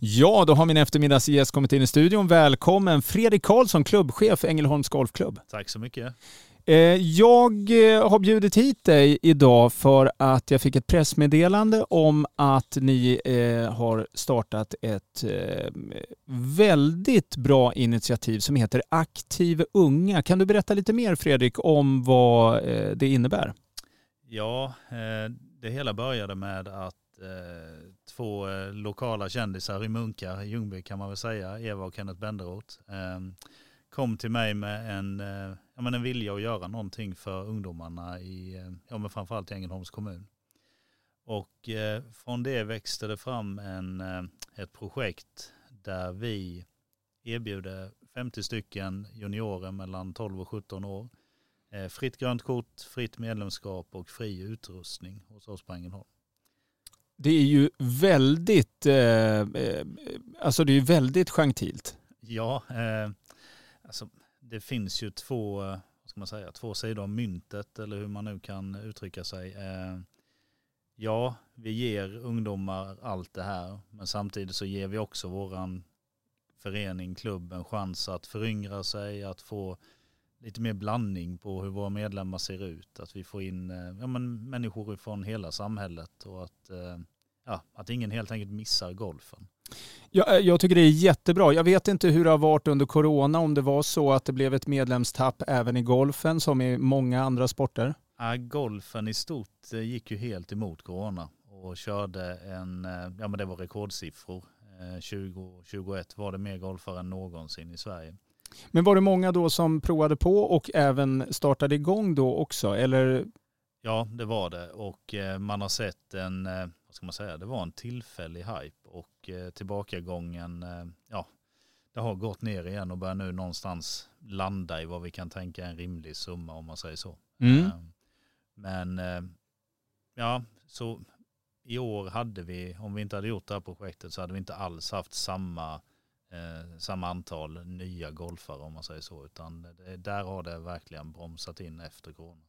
Ja, då har min eftermiddagsgäst kommit in i studion. Välkommen Fredrik Karlsson, klubbchef Ängelholms Golfklubb. Tack så mycket. Eh, jag eh, har bjudit hit dig idag för att jag fick ett pressmeddelande om att ni eh, har startat ett väldigt bra initiativ som heter Aktiv Unga. Kan du berätta lite mer Fredrik om vad det innebär? Ja, det hela började med att Eh, två eh, lokala kändisar i Munka, Ljungby kan man väl säga, Eva och Kenneth Benderoth, ehm, kom till mig med en eh, ja, men en vilja att göra någonting för ungdomarna i, ja men framförallt i Ängelholms kommun. Och från det växte det fram en, ett projekt där vi erbjuder 50 stycken juniorer mellan 12 och 17 år fritt grönt kort, fritt medlemskap och fri utrustning hos oss på Ängelholm. Det är ju väldigt, eh, eh alltså det är väldigt gentilt. Ja, eh, alltså det finns ju två, vad ska man säga, två sidor av myntet eller hur man nu kan uttrycka sig. Eh, ja, vi ger ungdomar allt det här, men samtidigt så ger vi också våran förening, klubb en chans att föryngra sig, att få lite mer blandning på hur våra medlemmar ser ut. Att vi får in eh, ja, men människor från hela samhället och att, eh, ja, att ingen helt enkelt missar golfen. Jag, eh, jag tycker det är jättebra. Jag vet inte hur det har varit under corona, om det var så att det blev ett medlemstapp även i golfen som i många andra sporter. Ja, golfen i stort eh, gick ju helt emot corona och körde en, eh, ja men det var rekordsiffror. 2021 var det mer golfare än någonsin i Sverige. Men var det många då som provade på och även startade igång då också? Eller? Ja, det var det och man har sett en, ska man säga, det var en tillfällig hype och eh, tillbakagången, eh, ja, det har gått ner igen och börjar nu någonstans landa i vad vi kan tänka är en rimlig summa om man säger så. Mm. Eh, men ja, så i år hade vi, om vi inte hade gjort det här projektet så hade vi inte alls haft samma, eh, samma antal nya golfare om man säger så, utan det, där har det verkligen bromsat in efter corona.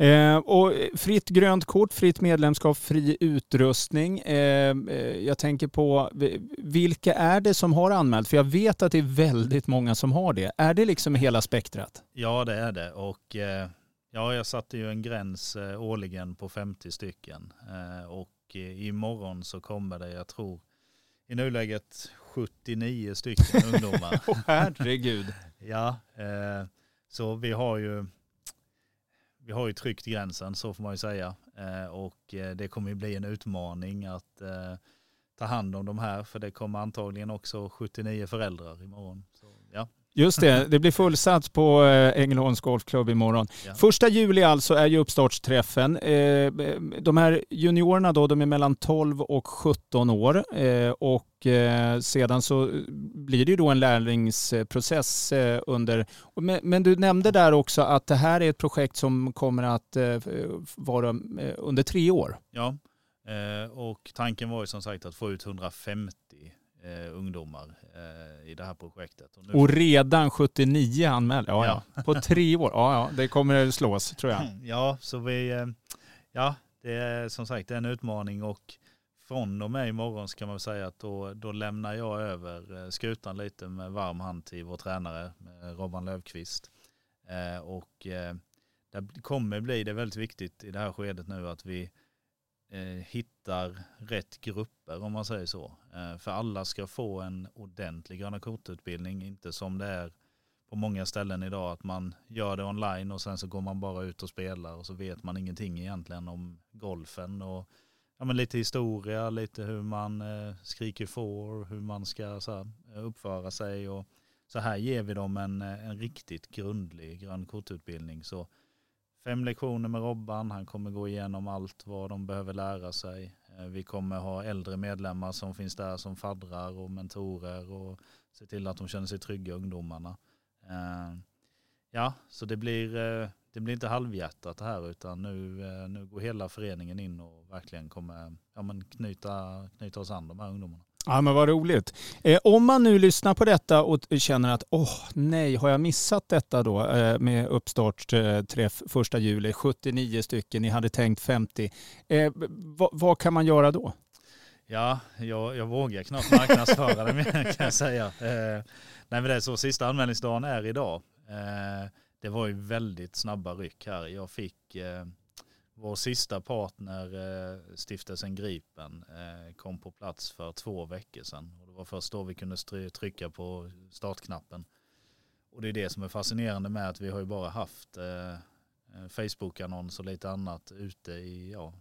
Eh, och fritt grönt kort, fritt medlemskap, fri utrustning. Eh, eh, jag tänker på vilka är det som har anmält? För jag vet att det är väldigt många som har det. Är det liksom hela spektrat? Ja det är det och eh, ja, jag satte ju en gräns eh, årligen på 50 stycken eh, och imorgon så kommer det, jag tror i nuläget 79 stycken ungdomar. Herregud. ja, så vi har ju vi har ju tryckt gränsen, så får man ju säga. Eh, och eh, det kommer ju bli en utmaning att eh, ta hand om de här, för det kommer antagligen också 79 föräldrar imorgon. Ja. Just det, det blir fullsatt på Ängelholms Golfklubb imorgon. Ja. Första juli alltså är ju uppstartsträffen. De här juniorerna då, de är mellan 12 och 17 år och Eh, sedan så blir det ju då en lärlingsprocess eh, under... Men du nämnde där också att det här är ett projekt som kommer att eh, vara under tre år. Ja, och tanken var ju som sagt att få ut 150 ungdomar i det här projektet. Och, nu... och redan 79 anmälda, ja, ja. ja. På tre år, ja, ja, det kommer slås tror jag. Ja, så vi, ja, det är som sagt en utmaning och från och med imorgon ska man säga att då, då lämnar jag över eh, skutan lite med varm hand till vår tränare Robban Löfqvist. Eh, och eh, det kommer bli, det väldigt viktigt i det här skedet nu att vi eh, Eh, hittar rätt grupper om man säger så. Eh, för alla ska få en ordentlig gröna kortutbildning, inte som det är på många ställen idag att man gör det online och sen så går man bara ut och spelar och så vet man ingenting egentligen om golfen och ja, men lite historia, lite hur man eh, skriker får, hur man ska så här, uppföra sig. Och så här ger vi dem en, en riktigt grundlig grön kortutbildning. Så fem lektioner med Robban, han kommer gå igenom allt vad de behöver lära sig. Eh, vi kommer ha äldre medlemmar som finns där som faddrar och mentorer och se till att de känner sig trygga, ungdomarna. Eh, ja, så det blir eh, det blir inte halvhjärtat det här utan nu, nu går hela föreningen in och verkligen kommer ja, men knyta, knyta oss an de här ungdomarna. Ja men vad roligt. Eh, om man nu lyssnar på detta och känner att åh nej, har jag missat detta då eh, med uppstartsträff första juli, 79 stycken, ni hade tänkt 50. Eh, vad, kan man göra då? Ja, jag, jag vågar knappt marknadsföra det mer kan jag säga. Eh, nej men det är så, sista anmälningsdagen är idag. Eh, det var ju väldigt snabba ryck här. Jag fick eh, vår sista partner, eh, stiftelsen Gripen, eh, kom på plats för två veckor sedan. Och det var först då vi kunde trycka på startknappen. Och det är det som är fascinerande med att vi har ju bara haft eh, Facebook-annons och lite annat ute i, ja,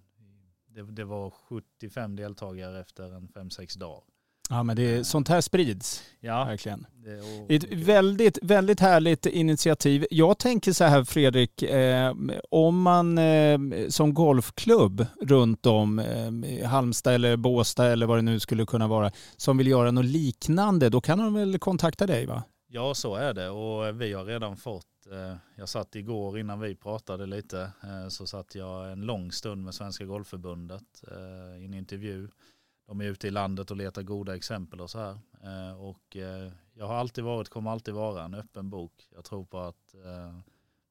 det, det var 75 deltagare efter en 5-6 dagar. Ja, men det, sånt här sprids. Ja. Verkligen. Det, och, Ett väldigt, väldigt härligt initiativ. Jag tänker så här Fredrik, eh, om man eh, som golfklubb runt om, eh, Halmstad eller Båstad eller vad det nu skulle kunna vara, som vill göra något liknande, då kan de väl kontakta dig va? Ja, så är det och vi har redan fått, eh, jag satt igår innan vi pratade lite, eh, så satt jag en lång stund med Svenska Golfförbundet eh, i en intervju de är ute i landet och letar goda exempel och så här. Eh, och eh, jag har alltid varit, kommer alltid vara en öppen bok. Jag tror på att eh,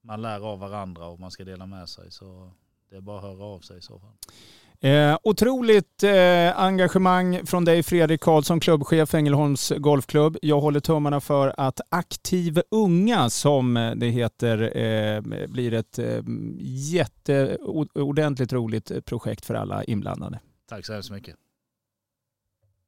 man lär av varandra och man ska dela med sig. Så det är bara att höra av sig i så fall. Eh, otroligt eh, engagemang från dig Fredrik Karlsson, klubbchef Ängelholms Golfklubb. Jag håller tummarna för att Aktiv Unga, som det heter, eh, blir ett eh, jätte, ordentligt roligt projekt för alla inblandade. Tack så hemskt mycket.